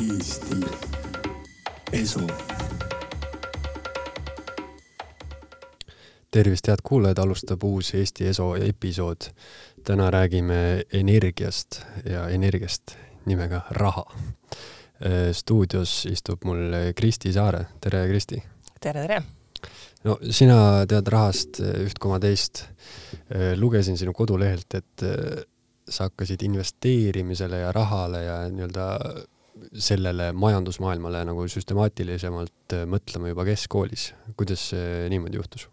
Eesti Esu. tervist, head kuulajad, alustab uus Eesti Eso episood. täna räägime energiast ja energiast nimega raha. stuudios istub mul Kristi Saare, tere Kristi! tere, tere! no sina tead rahast üht koma teist. lugesin sinu kodulehelt, et sa hakkasid investeerimisele ja rahale ja nii-öelda sellele majandusmaailmale nagu süstemaatilisemalt mõtlema juba keskkoolis. kuidas see niimoodi juhtus?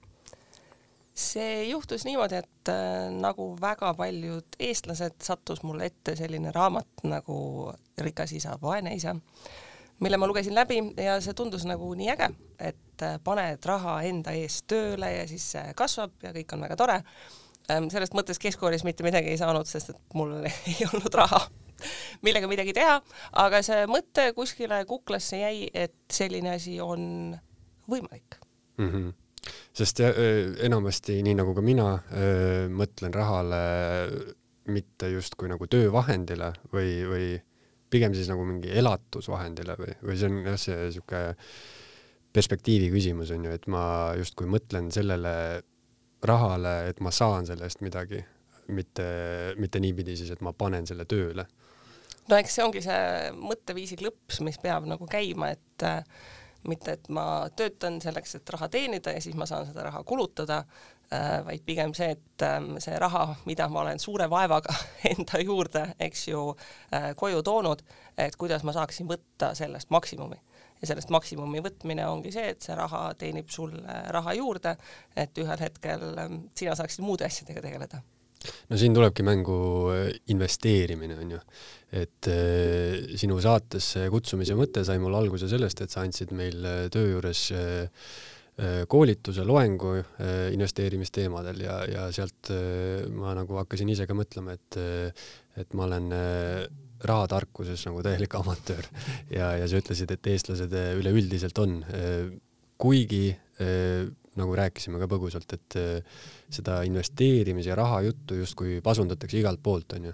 see juhtus niimoodi, et äh, nagu väga paljud eestlased, sattus mulle ette selline raamat nagu Rikas isa, vaene isa, mille ma lugesin läbi ja see tundus nagu nii äge, et äh, paned raha enda eest tööle ja siis see kasvab ja kõik on väga tore ähm,. sellest mõttes keskkoolis mitte midagi ei saanud, sest et mul ei olnud raha millega midagi teha, aga see mõte kuskile kuklasse jäi, et selline asi on võimalik mm. -hmm sest enamasti, nii nagu ka mina, mõtlen rahale mitte justkui nagu töövahendile või, või pigem siis nagu mingi elatusvahendile või, või see on jah, see niisugune perspektiivi küsimus on ju, et ma justkui mõtlen sellele rahale, et ma saan selle eest midagi, mitte, mitte niipidi siis, et ma panen selle tööle. no eks see ongi see mõtteviisi klõps, mis peab nagu käima, et äh, mitte et ma töötan selleks, et raha teenida ja siis ma saan seda raha kulutada, äh, vaid pigem see, et ähm, see raha, mida ma olen suure vaevaga enda juurde, eks ju, äh, koju toonud, et kuidas ma saaksin võtta sellest maksimumi. ja sellest maksimumi võtmine ongi see, et see raha teenib sulle raha juurde, et ühel hetkel ähm, sina saaksid muude asjadega tegeleda no siin tulebki mängu äh, investeerimine, on ju. et äh, sinu saatesse kutsumise mõte sai mul alguse sellest, et sa andsid meil äh, töö juures koolituse, loengu investeerimisteemadel ja, ja sealt ma nagu hakkasin ise ka mõtlema, et, et ma olen rahatarkuses nagu täielik amatöör ja, ja sa ütlesid, et eestlased üleüldiselt on, kuigi nagu rääkisime ka põgusalt, et seda investeerimise ja raha juttu justkui pasundatakse igalt poolt, onju.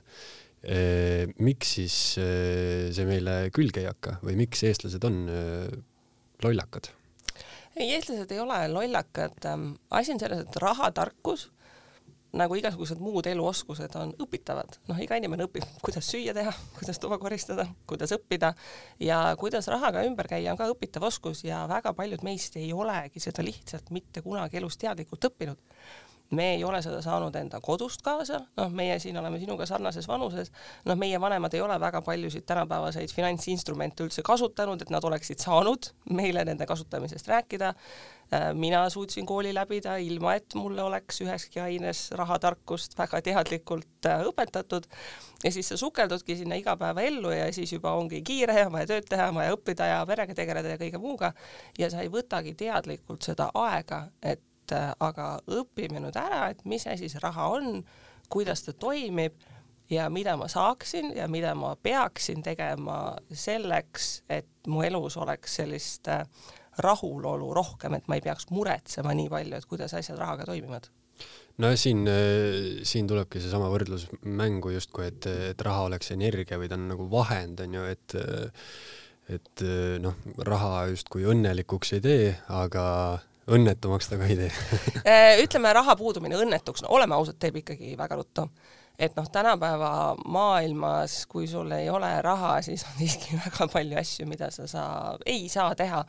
Miks siis see meile külge ei hakka või miks eestlased on lollakad? ei, eestlased ei ole lollakad. Asi on selles, et rahatarkus nagu igasugused muud eluoskused on õpitavad, noh, iga inimene õpib, kuidas süüa teha, kuidas tuba koristada, kuidas õppida ja kuidas rahaga ümber käia on ka õpitav oskus ja väga paljud meist ei olegi seda lihtsalt mitte kunagi elus teadlikult õppinud me ei ole seda saanud enda kodust kaasa, noh, meie siin oleme sinuga sarnases vanuses, noh, meie vanemad ei ole väga paljusid tänapäevaseid finantsinstrumente üldse kasutanud, et nad oleksid saanud meile nende kasutamisest rääkida. Äh, mina suutsin kooli läbida ilma, et mulle oleks üheski aines rahatarkust väga teadlikult äh, õpetatud. Ja siis sa sukeldudki sinna igapäevaellu ja siis juba ongi kiire ja vaja tööd teha, vaja õppida ja perega tegeleda ja kõige muuga. Ja sa ei võtagi teadlikult seda aega, et et äh, aga õpime nüüd ära, et mis asi see raha on, kuidas ta toimib ja mida ma saaksin ja mida ma peaksin tegema selleks, et mu elus oleks sellist äh, rahulolu rohkem, et ma ei peaks muretsema nii palju, et kuidas asjad rahaga toimivad. No siin, äh, siin tulebki seesama võrdlus mängu justkui, et, et raha oleks energia või ta on nagu vahend, on ju, et et noh, raha justkui õnnelikuks ei tee, aga õnnetumaks ta ka ei tee äh, ütleme, raha puudumine õnnetuks, no oleme ausad, teeb ikkagi väga ruttu. et noh, tänapäeva maailmas, kui sul ei ole raha, siis on siiski väga palju asju, mida sa saa, ei saa teha.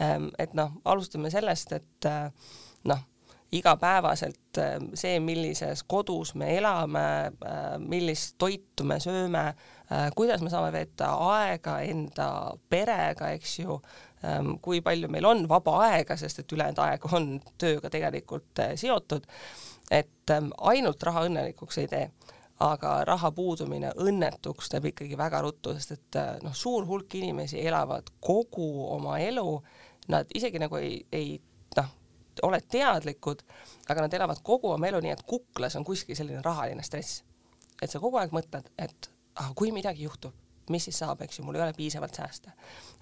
Ähm, et noh, alustame sellest, et äh, noh, igapäevaselt äh, see, millises kodus me elame, millist toitu me sööme, kuidas me saame veeta aega enda perega, eks ju, Ähm, kui palju meil on vaba aega, sest et ülejäänud aeg on tööga tegelikult äh, seotud, et ähm, ainult raha õnnelikuks ei tee, aga raha puudumine õnnetuks teeb ikkagi väga ruttu, sest et äh, noh, suur hulk inimesi elavad kogu oma elu, nad isegi nagu ei, ei noh, ole teadlikud, aga nad elavad kogu oma elu nii, et kuklas on kuskil selline rahaline stress. et sa kogu aeg mõtled, et ah, kui midagi juhtub, mis siis saab, eks ju, mul ei ole piisavalt sääste.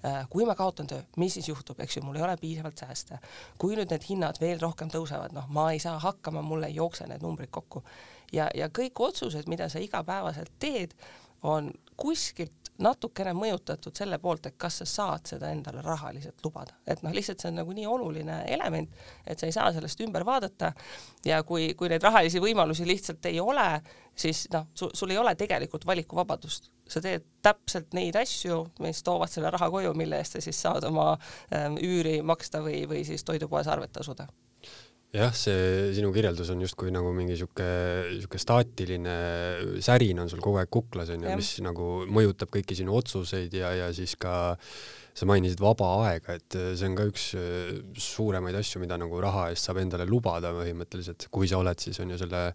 Äh, kui ma kaotan töö, mis siis juhtub, eks ju, mul ei ole piisavalt sääste. kui nüüd need hinnad veel rohkem tõusevad, noh, ma ei saa hakkama, mul ei jookse need numbrid kokku. ja, ja kõik otsused, mida sa igapäevaselt teed, on kuskilt natukene mõjutatud selle poolt, et kas sa saad seda endale rahaliselt lubada, et noh, lihtsalt see on nagu nii oluline element, et sa ei saa sellest ümber vaadata. Ja kui, kui neid rahalisi võimalusi lihtsalt ei ole, siis noh, sul ei ole tegelikult valikuvabadust, sa teed täpselt neid asju, mis toovad selle raha koju, mille eest sa siis saad oma ähm, üüri maksta või, või siis toidupoes arvet tasuda jah, see sinu kirjeldus on justkui nagu mingi sihuke, sihuke staatiline särin on sul kogu aeg kuklas onju, mis nagu mõjutab kõiki sinu otsuseid ja, ja siis ka sa mainisid vaba aega, et see on ka üks äh, suuremaid asju, mida nagu raha eest saab endale lubada põhimõtteliselt, kui sa oled siis on ju selle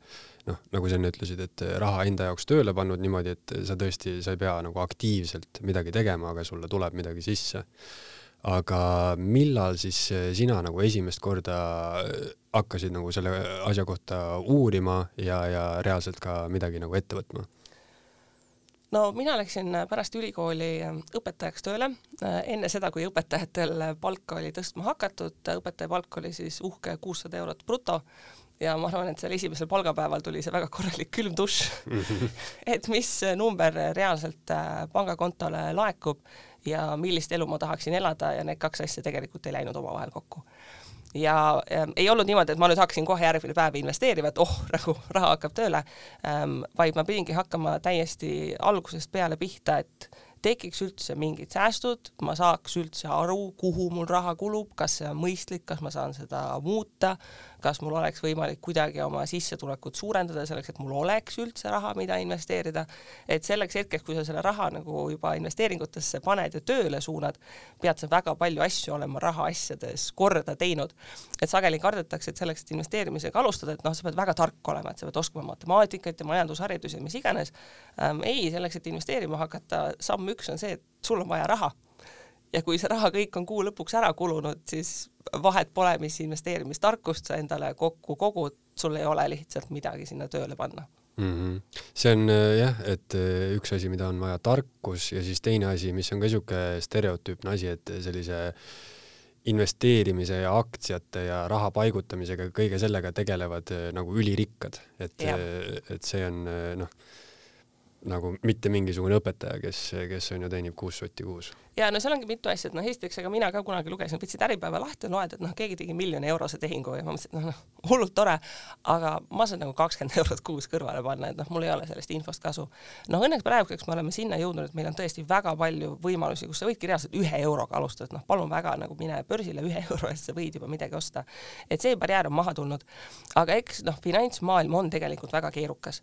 noh, nagu sa enne ütlesid, et raha enda jaoks tööle pannud niimoodi, et sa tõesti, sa ei pea nagu aktiivselt midagi tegema, aga sulle tuleb midagi sisse. Aga millal siis sina nagu esimest korda hakkasid nagu selle asja kohta uurima ja, ja reaalselt ka midagi nagu ette võtma? no mina läksin pärast ülikooli eh, õpetajaks tööle, enne seda, kui õpetajatel palka oli tõstma hakatud, õpetaja palk oli siis uhke kuussada eurot bruto ja ma arvan, et seal esimesel palgapäeval tuli see väga korralik külm dušš et mis number reaalselt pangakontole laekub ja millist elu ma tahaksin elada ja need kaks asja tegelikult ei läinud omavahel kokku. Ja ähm, ei olnud niimoodi, et ma nüüd hakkasin kohe järgmine päev investeerima, et oh, nagu raha hakkab tööle. Ähm,, vaid ma pidingi hakkama täiesti algusest peale pihta, et tekiks üldse mingid säästud, ma saaks üldse aru, kuhu mul raha kulub, kas see on mõistlik, kas ma saan seda muuta, kas mul oleks võimalik kuidagi oma sissetulekut suurendada selleks, et mul oleks üldse raha, mida investeerida. et selleks hetkeks, kui sa selle raha nagu juba investeeringutesse paned ja tööle suunad, pead sa väga palju asju olema rahaasjades korda teinud. et sageli kardetakse, et selleks, et investeerimisega alustada, et noh, sa pead väga tark olema, et sa pead oskama matemaatikat ja majandusharjutusi ja mis iganes ähm,. ei, selleks, et investeerima hakata, samm üks on see, et sul on vaja raha ja kui see raha kõik on kuu lõpuks ära kulunud, siis vahet pole, mis investeerimistarkust sa endale kokku kogud, sul ei ole lihtsalt midagi sinna tööle panna mm. -hmm. see on äh, jah, et äh, üks asi, mida on vaja, tarkus ja siis teine asi, mis on ka niisugune stereotüüpne asi, et sellise investeerimise ja aktsiate ja raha paigutamisega, kõige sellega tegelevad äh, nagu ülirikkad, et, et see on noh nagu mitte mingisugune õpetaja, kes, kes on ju teenib kuus sotti kuus. ja no seal ongi mitu asja, et noh, esiteks, ega mina ka kunagi lugesin, võtsid Äripäeva lahti, loed, et noh, keegi tegi miljoni eurose tehingu ja ma mõtlesin, et noh, noh, hullult tore, aga ma saan nagu kakskümmend eurot kuus kõrvale panna, et noh, mul ei ole sellest infost kasu. noh, õnneks praeguseks me oleme sinna jõudnud, et meil on tõesti väga palju võimalusi, kus sa võidki reaalselt ühe euroga alustada, et noh, palun väga nagu mine börsile ühe euro eest, sa võid juba midagi osta. et see barjäär on maha tulnud. aga eks noh, finantsmaailm on tegelikult väga keerukas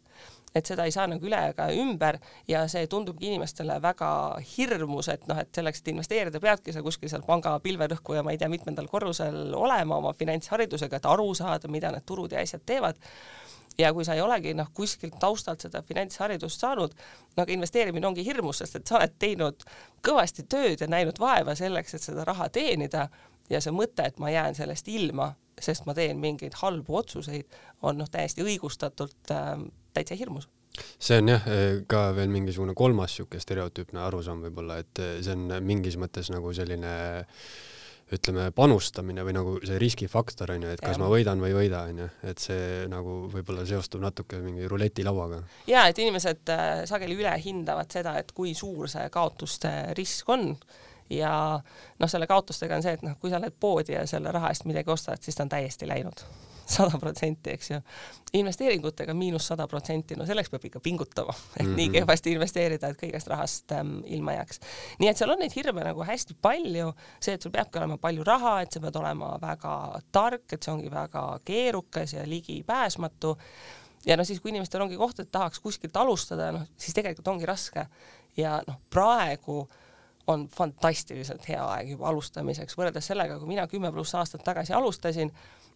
et seda ei saa nagu üle ega ümber ja see tundubki inimestele väga hirmus, et noh, et selleks, et investeerida, peadki sa kuskil seal panga pilverõhku ja ma ei tea, mitmendal korrusel olema oma finantsharidusega, et aru saada, mida need turud ja asjad teevad. Ja kui sa ei olegi noh, kuskilt taustalt seda finantsharidust saanud, no aga investeerimine ongi hirmus, sest et sa oled teinud kõvasti tööd ja näinud vaeva selleks, et seda raha teenida ja see mõte, et ma jään sellest ilma, sest ma teen mingeid halbu otsuseid, on noh, täiesti õigustatult äh, täitsa hirmus see on jah, ka veel mingisugune kolmas niisugune stereotüüpne arusaam võib-olla, et see on mingis mõttes nagu selline ütleme, panustamine või nagu see riskifaktor on ju, et kas ja. ma võidan või ei võida, on ju, et see nagu võib-olla seostub natuke mingi ruletilauaga. ja et inimesed äh, sageli ülehindavad seda, et kui suur see kaotuste risk on ja noh, selle kaotustega on see, et noh, kui sa lähed poodi ja selle raha eest midagi ostad, siis ta on täiesti läinud sada protsenti, eks ju. investeeringutega miinus sada protsenti, no selleks peab ikka pingutama, et mm -hmm. nii mhm. kehvasti investeerida, et kõigest rahast ähm, ilma jääks. nii et seal on neid hirme nagu hästi palju, see, et sul peabki olema palju raha, et sa pead olema väga tark, et see ongi väga keerukas ja ligipääsmatu ja noh, siis kui inimestel ongi koht, et tahaks kuskilt alustada, noh siis tegelikult ongi raske ja noh, praegu on fantastiliselt hea aeg juba alustamiseks, võrreldes sellega, kui mina kümme pluss aastat tagasi alustasin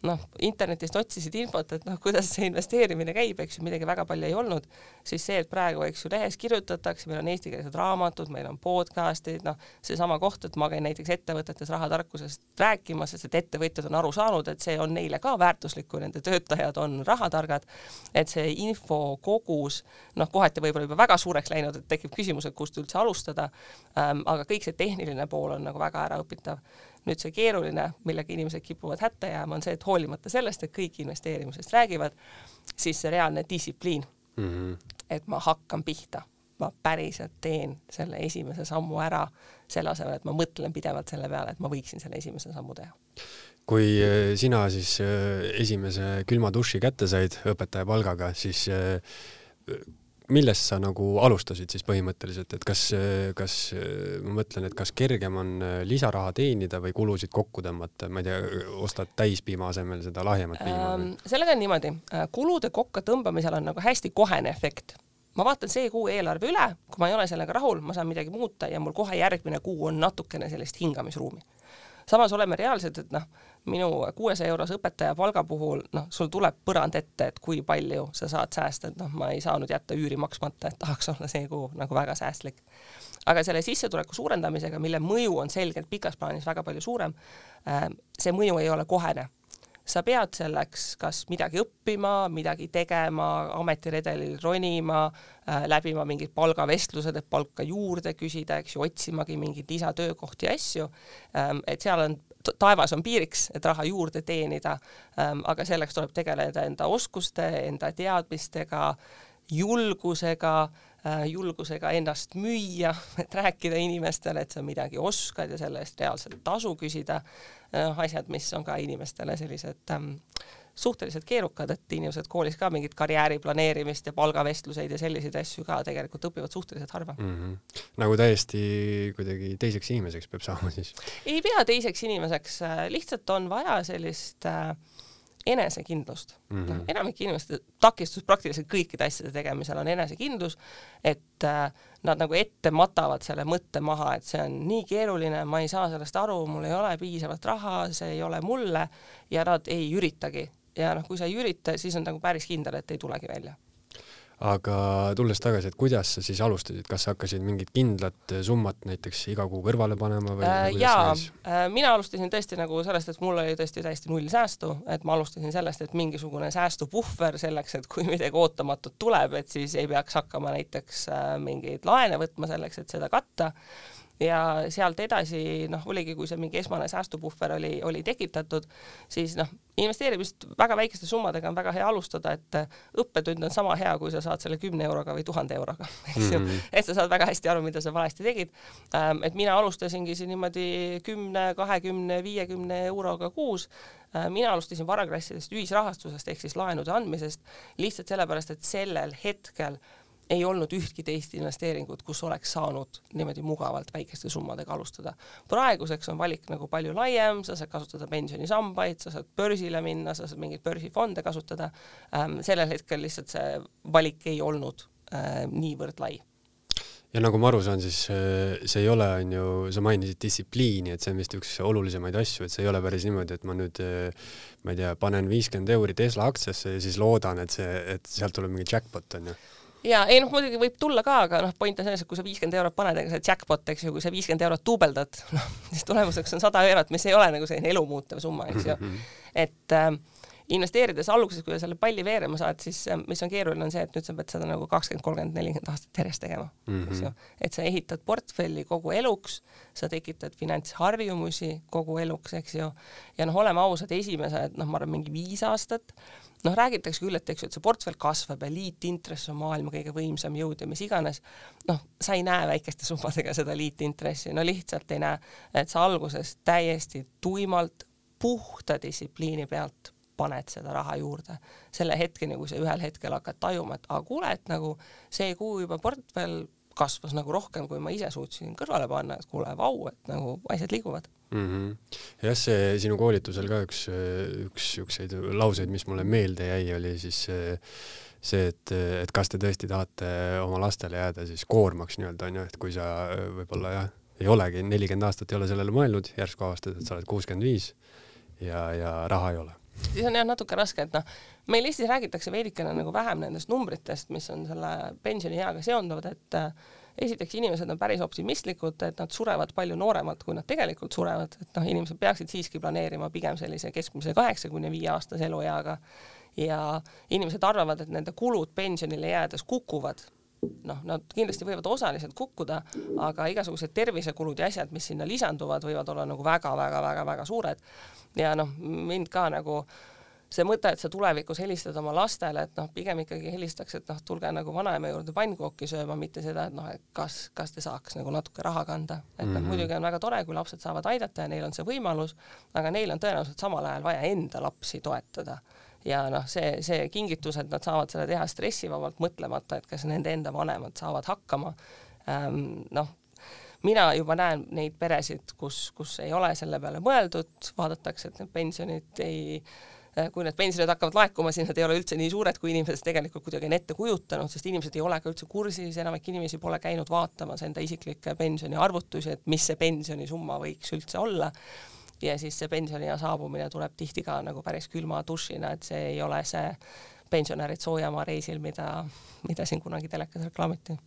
noh, internetist otsisid infot, et noh, kuidas see investeerimine käib, eks ju, midagi väga palju ei olnud, siis see, et praegu, eks ju, lehes kirjutatakse, meil on eestikeelsed raamatud, meil on podcast'id, noh, seesama koht, et ma käin näiteks ettevõtetes rahatarkusest rääkimas, sest et ettevõtjad on aru saanud, et see on neile ka väärtuslik, kui nende töötajad on rahatargad, et see infokogus, noh, kohati võib-olla juba väga suureks läinud, et tekib küsimus, et kust üldse alustada. Ähm,, aga kõik see tehniline pool on nagu väga äraõpitav nüüd see keeruline, millega inimesed kipuvad hätta jääma, on see, et hoolimata sellest, et kõik investeerimisest räägivad, siis see reaalne distsipliin mm, -hmm. et ma hakkan pihta ma päriselt teen selle esimese sammu ära, selle asemel, et ma mõtlen pidevalt selle peale, et ma võiksin selle esimese sammu teha. kui äh, sina siis äh, esimese külma duši kätte said õpetaja palgaga, siis äh, millest sa nagu alustasid siis põhimõtteliselt, et kas, kas ma mõtlen, et kas kergem on lisaraha teenida või kulusid kokku tõmmata, ma ei tea, ostad täispiima asemel seda lahjemat piima ähm,? sellega on niimoodi, kulude kokku tõmbamisel on nagu hästi kohene efekt ma vaatan see kuu eelarve üle, kui ma ei ole sellega rahul, ma saan midagi muuta ja mul kohe järgmine kuu on natukene sellist hingamisruumi. samas oleme reaalsed, et noh, minu kuuesaja eurose õpetaja palga puhul, noh, sul tuleb põrand ette, et kui palju sa saad säästa, et noh, ma ei saanud jätta üüri maksmata, et tahaks olla see kuu nagu väga säästlik. aga selle sissetuleku suurendamisega, mille mõju on selgelt pikas plaanis väga palju suurem, äh, see mõju ei ole kohene sa pead selleks kas midagi õppima, midagi tegema, ametiredelil ronima äh,, läbima mingid palgavestlused, et palka juurde küsida, eks ju, otsimagi mingeid lisatöökohti ja asju ähm,. et seal on, taevas on piiriks, et raha juurde teenida. Ähm,, aga selleks tuleb tegeleda enda oskuste, enda teadmistega, julgusega äh,, julgusega ennast müüa, et rääkida inimestele, et sa midagi oskad ja selle eest reaalselt tasu küsida. Noh, asjad, mis on ka inimestele sellised ähm, suhteliselt keerukad, et inimesed koolis ka mingit karjääri planeerimist ja palgavestluseid ja selliseid asju ka tegelikult õpivad suhteliselt harva mm. -hmm. nagu täiesti kuidagi teiseks inimeseks peab saama siis? ei pea teiseks inimeseks, äh, lihtsalt on vaja sellist äh, enesekindlust mm. -hmm. enamike inimeste takistus praktiliselt kõikide asjade tegemisel on enesekindlus, et äh, nad nagu ette matavad selle mõtte maha, et see on nii keeruline, ma ei saa sellest aru, mul ei ole piisavalt raha, see ei ole mulle ja nad ei üritagi. Ja noh, kui sa ei ürita, siis on nagu päris kindel, et ei tulegi välja. Aga tulles tagasi, et kuidas sa siis alustasid, kas sa hakkasid mingit kindlat summat näiteks iga kuu kõrvale panema või äh,? jaa, äh, mina alustasin tõesti nagu sellest, et mul oli tõesti täiesti null säästu, et ma alustasin sellest, et mingisugune säästupuhver selleks, et kui midagi ootamatut tuleb, et siis ei peaks hakkama näiteks äh, mingeid laene võtma selleks, et seda katta ja sealt edasi noh, oligi, kui see mingi esmane säästupuhver oli, oli tekitatud, siis noh, investeerimist väga väikeste summadega on väga hea alustada, et õppetund on sama hea, kui sa saad selle kümne euroga või tuhande euroga, eks ju mm -hmm., et sa saad väga hästi aru, mida sa valesti tegid. Ähm, et mina alustasingi siin niimoodi kümne, kahekümne, viiekümne euroga kuus äh, mina alustasin varaklassidest ühisrahastusest ehk siis laenude andmisest lihtsalt sellepärast, et sellel hetkel ei olnud ühtki teist investeeringut, kus oleks saanud niimoodi mugavalt väikeste summadega alustada. praeguseks on valik nagu palju laiem, sa saad kasutada pensionisambaid, sa saad börsile minna, sa saad mingeid börsifonde kasutada. Ähm,, sellel hetkel lihtsalt see valik ei olnud äh, niivõrd lai. Ja nagu ma aru saan, siis äh, see ei ole, on ju, sa mainisid distsipliini, et see on vist üks olulisemaid asju, et see ei ole päris niimoodi, et ma nüüd, äh, ma ei tea, panen viiskümmend euri Tesla aktsiasse ja siis loodan, et see, et sealt tuleb mingi jackpot, on ju ja ei noh, muidugi võib tulla ka, aga noh, point on selles, et kui sa viiskümmend eurot paned, ega see jackpot, eks ju, kui sa viiskümmend eurot duubeldad, noh, siis tulemuseks on sada eurot, mis ei ole nagu selline elumuutev summa, eks ju. et äh, investeerides alguses, kui sa selle palli veerema saad, siis äh, mis on keeruline, on see, et nüüd sa pead seda nagu kakskümmend, kolmkümmend, nelikümmend aastat järjest tegema mm, -hmm. eks ju. et sa ehitad portfelli kogu eluks, sa tekitad finantsharjumusi kogu eluks, eks ju. ja noh, oleme ausad, esimesed, noh, ma arvan, mingi viis aastat noh, räägitakse küll, et eks ju, et see portfell kasvab ja liitintress on maailma kõige võimsam jõud ja mis iganes, noh, sa ei näe väikeste summadega seda liitintressi, no lihtsalt ei näe, et sa alguses täiesti tuimalt, puhta distsipliini pealt paned seda raha juurde selle hetkeni, kui sa ühel hetkel hakkad tajuma, et aga kuule, et nagu see kuu juba portfell kasvas nagu rohkem, kui ma ise suutsin kõrvale panna, et kuule, vau, et nagu asjad liiguvad mm. -hmm. jah, see sinu koolitusel ka üks, üks siukseid lauseid, mis mulle meelde jäi, oli siis see, et, et kas te tõesti tahate oma lastele jääda siis koormaks nii-öelda onju, et kui sa võib-olla jah, ei olegi, nelikümmend aastat ei ole sellele mõelnud, järsku avastad, et sa oled kuuskümmend viis ja, ja raha ei ole siis on jah natuke raske, et noh, meil Eestis räägitakse veidikene nagu vähem nendest numbritest, mis on selle pensionieaga seonduvad, et äh, esiteks inimesed on päris optimistlikud, et nad surevad palju nooremalt, kui nad tegelikult surevad, et noh, inimesed peaksid siiski planeerima pigem sellise keskmise kaheksa kuni viie aastase elueaga. Ja inimesed arvavad, et nende kulud pensionile jäädes kukuvad noh, nad kindlasti võivad osaliselt kukkuda, aga igasugused tervisekulud ja asjad, mis sinna lisanduvad, võivad olla nagu väga-väga-väga-väga suured ja noh, mind ka nagu see mõte, et sa tulevikus helistad oma lastele, et noh, pigem ikkagi helistaks, et noh, tulge nagu vanaema juurde pannkooki sööma, mitte seda, et noh, et kas, kas te saaks nagu natuke raha kanda. et noh mm -hmm., muidugi on väga tore, kui lapsed saavad aidata ja neil on see võimalus, aga neil on tõenäoliselt samal ajal vaja enda lapsi toetada ja noh, see, see kingitus, et nad saavad seda teha stressivabalt, mõtlemata, et kas nende enda vanemad saavad hakkama ähm,. noh, mina juba näen neid peresid, kus, kus ei ole selle peale mõeldud, vaadatakse, et need pensionid ei Äh, kui need pensionid hakkavad laekuma, siis nad ei ole üldse nii suured, kui inimesed tegelikult kuidagi on ette kujutanud, sest inimesed ei ole ka üldse kursis, enamik inimesi pole käinud vaatamas enda isiklikke pensioniarvutusi, et mis see pensionisumma võiks üldse olla. Ja siis see pensioniea saabumine tuleb tihti ka nagu päris külma dušina, et see ei ole see pensionärid soojamaa reisil, mida, mida siin kunagi telekas reklaamiti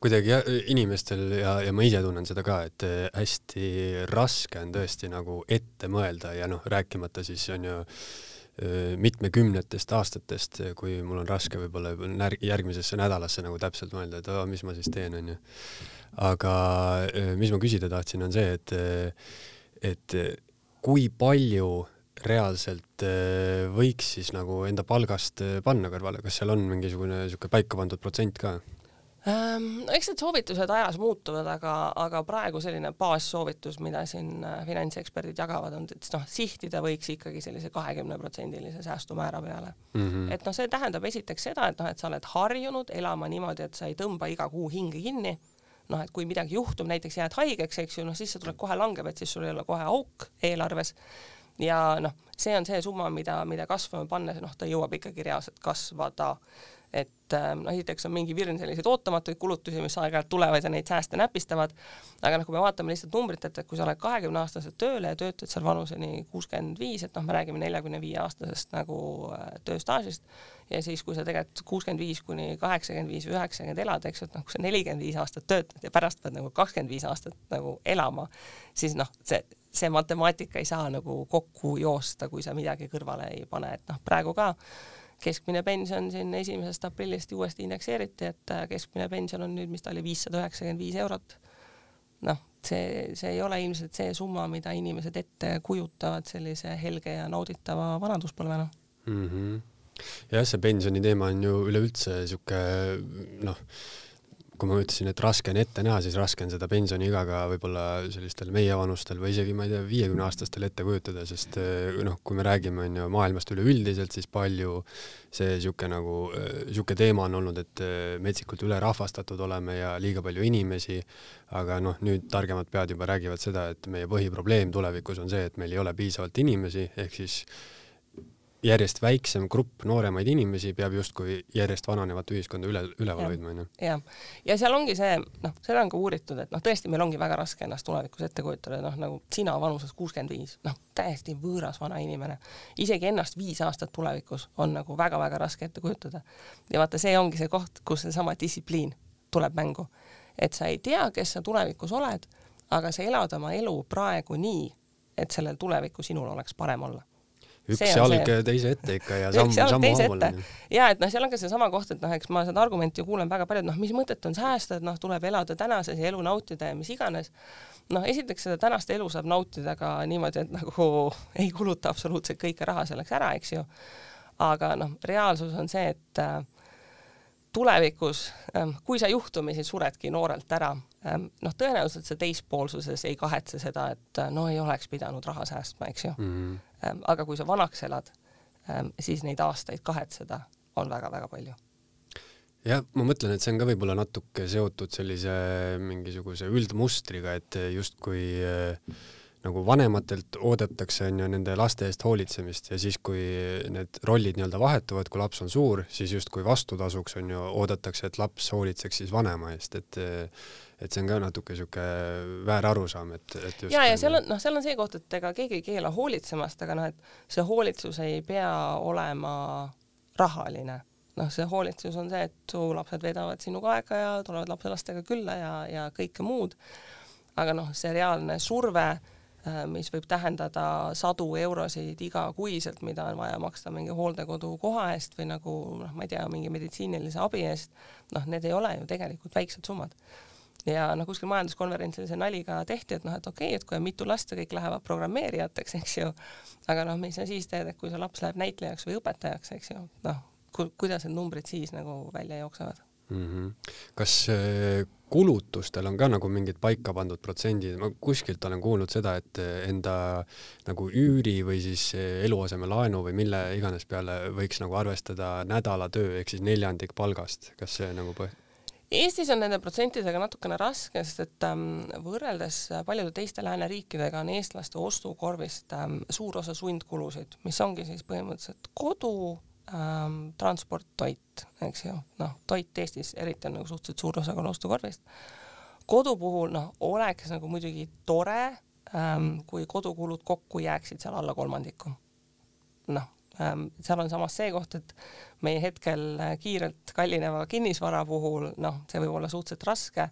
kuidagi inimestel ja, ja ma ise tunnen seda ka, et äh, hästi raske on tõesti nagu ette mõelda ja noh, rääkimata siis on ju äh, mitmekümnetest aastatest, kui mul on raske võib-olla järgmisesse nädalasse nagu täpselt mõelda, et oh, mis ma siis teen, onju. aga äh, mis ma küsida tahtsin, on see, et, et kui palju reaalselt võiks siis nagu enda palgast panna kõrvale, kas seal on mingisugune niisugune paika pandud protsent ka? Ehm, no eks need soovitused ajas muutuvad, aga, aga praegu selline baassoovitus, mida siin äh, finantseksperdid jagavad, on, et noh, sihtida võiks ikkagi sellise kahekümneprotsendilise säästumäära peale mm. -hmm. et noh, see tähendab esiteks seda, et noh, et sa oled harjunud elama niimoodi, et sa ei tõmba iga kuu hinge kinni, noh, et kui midagi juhtub, näiteks jääd haigeks, eks ju, noh tuled kohe langeb, et siis sul ei ole kohe auk eelarves. Ja noh, see on see summa, mida, mida kasvama pannes, noh, ta jõuab ikkagi reaalselt kasvada et ähm, noh, esiteks on mingi virn selliseid ootamatuid kulutusi, mis aeg-ajalt tulevad ja neid sääste näpistavad, aga noh, kui me vaatame lihtsalt numbrit, et, et kui sa oled kahekümneaastaselt tööle ja töötad seal vanuseni kuuskümmend viis, et noh, me räägime neljakümne viie aastasest nagu äh, tööstaažist, ja siis, kui sa tegelikult kuuskümmend viis kuni kaheksakümmend viis või üheksakümmend elad, eks ju, et noh, kui sa nelikümmend viis aastat töötad ja pärast pead nagu kakskümmend viis aastat nagu elama, siis noh, see see matemaatika ei saa nagu kokku joosta, kui sa midagi kõrvale ei pane, et noh, praegu ka keskmine pension siin esimesest aprillist uuesti indekseeriti, et äh, keskmine pension on nüüd, mis ta oli, viissada üheksakümmend viis eurot. noh, see, see ei ole ilmselt see summa, mida inimesed ette kujutavad sellise helge ja nauditava vanaduspõlvena mm. -hmm. jah, see pensioni teema on ju üleüldse sihuke noh kui ma ütlesin, et raske on ette näha, siis raske on seda pensioniiga ka võib-olla sellistel meievanustel või isegi ma ei tea, viiekümneaastastel ette kujutada, sest eh, noh, kui me räägime on ju maailmast üleüldiselt, siis palju see sihuke nagu, sihuke teema on olnud, et eh, metsikult ülerahvastatud oleme ja liiga palju inimesi, aga noh, nüüd targemad pead juba räägivad seda, et meie põhiprobleem tulevikus on see, et meil ei ole piisavalt inimesi, ehk siis järjest väiksem grupp nooremaid inimesi peab justkui järjest vananevat ühiskonda üle, üleval hoidma, onju. jah, ja seal ongi see, noh, seda on ka uuritud, et noh, tõesti, meil ongi väga raske ennast tulevikus ette kujutada, noh, nagu sina vanuses kuuskümmend viis, noh, täiesti võõras vana inimene. isegi ennast viis aastat tulevikus on nagu väga-väga raske ette kujutada. ja vaata, see ongi see koht, kus seesama distsipliin tuleb mängu. et sa ei tea, kes sa tulevikus oled, aga sa elad oma elu praegu nii, et sellel tulevikus sinul oleks parem olla üks jalg teise ette ikka ja samm, sammu haaval. ja et noh, seal on ka seesama koht, et noh, eks ma seda argumenti kuulen väga palju, et noh, mis mõtet on säästa, et noh, tuleb elada tänases ja elu nautida ja mis iganes. noh, esiteks seda tänast elu saab nautida ka niimoodi, et nagu ei kuluta absoluutselt kõike raha selleks ära, eks ju. aga noh, reaalsus on see, et äh, tulevikus, ähm, kui sa juhtumisi suredki noorelt ära, ähm, noh, tõenäoliselt sa teispoolsuses ei kahetse seda, et äh, no ei oleks pidanud raha säästma, eks ju mm. -hmm. Aga kui sa vanaks elad, siis neid aastaid kahetseda on väga-väga palju. Jah, ma mõtlen, et see on ka võib-olla natuke seotud sellise mingisuguse üldmustriga, et justkui äh, nagu vanematelt oodatakse onju nende laste eest hoolitsemist ja siis, kui need rollid nii-öelda vahetuvad, kui laps on suur, siis justkui vastutasuks onju oodatakse, et laps hoolitseks siis vanema eest, et et see on ka natuke sihuke väär arusaam, et, et just ja, ja seal on, noh, seal on see koht, et ega keegi ei keela hoolitsemast, aga noh, et see hoolitsus ei pea olema rahaline noh, see hoolitsus on see, et su lapsed veedavad sinuga aega ja tulevad lapselastega külla ja, ja kõike muud. aga noh, see reaalne surve mis võib tähendada sadu eurosid igakuiselt, mida on vaja maksta mingi hooldekodu koha eest või nagu noh, ma ei tea, mingi meditsiinilise abi eest, noh, need ei ole ju tegelikult väiksed summad. ja noh, kuskil majanduskonverentsil see nali ka tehti, et noh, et okei okay,, et kui on mitu last ja kõik lähevad programmeerijateks, eks ju, aga noh, mis sa siis teed, et kui su laps läheb näitlejaks või õpetajaks, eks ju, noh, kuidas need numbrid siis nagu välja jooksevad mm. -hmm. kas äh, kulutustel on ka nagu mingid paika pandud protsendid, ma kuskilt olen kuulnud seda, et enda nagu üüri või siis eluasemelaenu või mille iganes peale võiks nagu arvestada nädalatöö ehk siis neljandik palgast, kas see nagu põh-? Eestis on nende protsentidega natukene raske, sest et ähm, võrreldes paljude teiste lääneriikidega on eestlaste ostukorvist ähm, suur osa sundkulusid, mis ongi siis põhimõtteliselt kodu ähm,, transport, toit, eks ju, noh, toit Eestis eriti on nagu suhteliselt suur osakaal ostukorvist. kodu puhul noh, oleks nagu muidugi tore ähm,, kui kodukulud kokku jääksid seal alla kolmandiku. noh, Ähm, seal on samas see koht, et meie hetkel äh, kiirelt kallineva kinnisvara puhul noh, see võib olla suhteliselt raske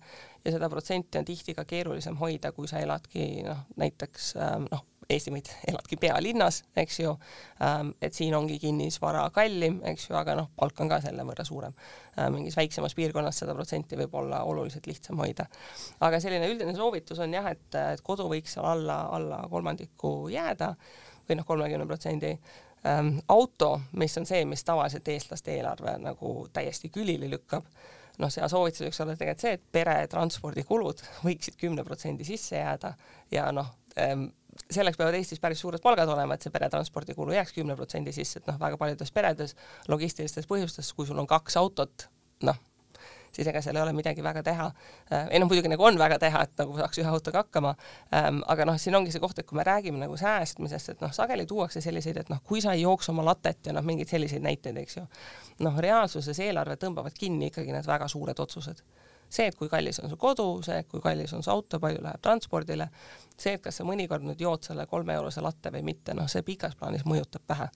ja seda protsenti on tihti ka keerulisem hoida, kui sa eladki noh, näiteks ähm, noh, Eestimaid eladki pealinnas, eks ju, ähm, et siin ongi kinnisvara kallim, eks ju, aga noh, palk on ka selle võrra suurem. mingis väiksemas piirkonnas seda protsenti võib olla oluliselt lihtsam hoida. aga selline üldine soovitus on jah, et, et kodu võiks seal alla, alla kolmandiku jääda või noh, kolmekümne protsendi ähm, auto, mis on see, mis tavaliselt eestlaste eelarve nagu täiesti külili lükkab, noh, seal soovitus võiks olla tegelikult see, et pere transpordikulud võiksid kümne protsendi sisse jääda ja noh ähm,, selleks peavad Eestis päris suured palgad olema, et see peretranspordikulu jääks kümne protsendi sisse, et noh, väga paljudes peredes logistilistes põhjustes, kui sul on kaks autot, noh, siis ega seal ei ole midagi väga teha. Äh, ei noh, muidugi nagu on väga teha, et nagu saaks ühe autoga hakkama, ähm, aga noh, siin ongi see koht, et kui me räägime nagu säästmisest, et noh, sageli tuuakse selliseid, et noh, kui sa ei jookse oma latet ja noh, mingeid selliseid näiteid, eks ju. noh, reaalsuses eelarve tõmbavad kinni ikkagi need väga suured otsused see, et kui kallis on su kodu, see, kui kallis on su auto, palju läheb transpordile, see, et kas sa mõnikord nüüd jood selle kolme eurose latte või mitte, noh, see pikas plaanis mõjutab vähe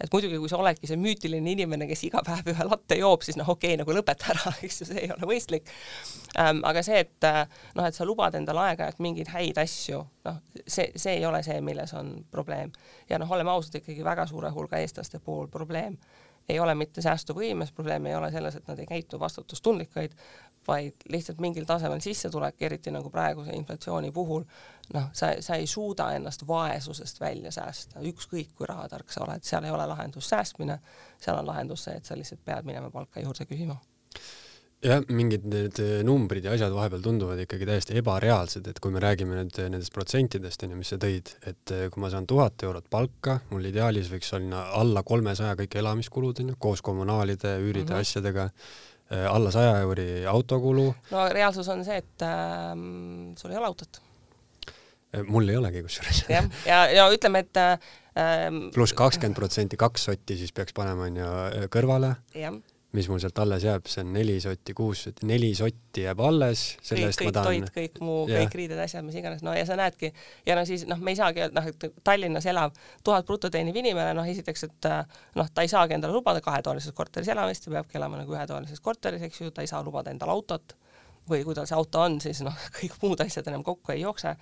et muidugi, kui sa oledki see müütiline inimene, kes iga päev ühe latte joob, siis noh, okei okay,, nagu lõpeta ära, eks ju, see ei ole mõistlik ähm,. aga see, et äh, noh, et sa lubad endale aeg-ajalt mingeid häid asju, noh, see, see ei ole see, milles on probleem. ja noh, oleme ausad, ikkagi väga suure hulga eestlaste puhul probleem ei ole mitte säästuvõimes, probleem ei ole selles, et nad ei käitu vastutustundlikuid, vaid lihtsalt mingil tasemel sissetulek, eriti nagu praeguse inflatsiooni puhul, noh, sa, sa ei suuda ennast vaesusest välja säästa, ükskõik kui rahatark sa oled, seal ei ole lahendus säästmine, seal on lahendus see, et sa lihtsalt pead minema palka juurde küsima jah, mingid need numbrid ja asjad vahepeal tunduvad ikkagi täiesti ebareaalsed, et kui me räägime nüüd nendest protsentidest, onju, mis sa tõid, et kui ma saan tuhat eurot palka, mul ideaalis võiks olla alla kolmesaja kõik elamiskulud, onju, koos kommunaalide, üüride mm, -hmm. asjadega alla saja euri autokulu. no reaalsus on see, et ähm, sul ei ole autot. Äh, mul ei olegi kusjuures. jah, ja, ja, ütleme, et ähm, pluss kakskümmend protsenti, kaks sotti siis peaks panema onju kõrvale. jah mis mul sealt alles jääb, see on neli sotti, kuus sotti, neli sotti jääb alles, selle eest ma tahan. toit, kõik muu, kõik riided, asjad, mis iganes, no ja sa näedki ja no siis noh, me ei saagi öelda, noh, et Tallinnas elav tuhat bruto teeniv inimene, noh, esiteks, et noh, ta ei saagi endale lubada kahetoalises korteris elamist, ta peabki elama nagu ühetoalises korteris, eks ju, ta ei saa lubada endale autot või kui tal see auto on, siis noh, kõik muud asjad enam kokku ei jookse.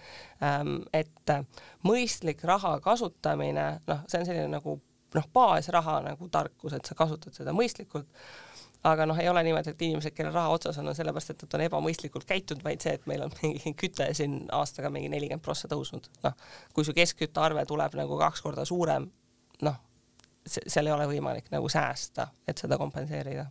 Ähm, et mõistlik raha kasutamine, noh, see on selline nagu noh, baasraha nagu tarkus, et sa kasutad seda mõistlikult. aga noh, ei ole niimoodi, et inimesed, kellel raha otsas on, on sellepärast, et nad on ebamõistlikult käitunud, vaid see, et meil on mingi küte siin aastaga mingi nelikümmend prossa tõusnud. noh, kui su keskküttearve tuleb nagu kaks korda suurem, noh, seal ei ole võimalik nagu säästa, et seda kompenseerida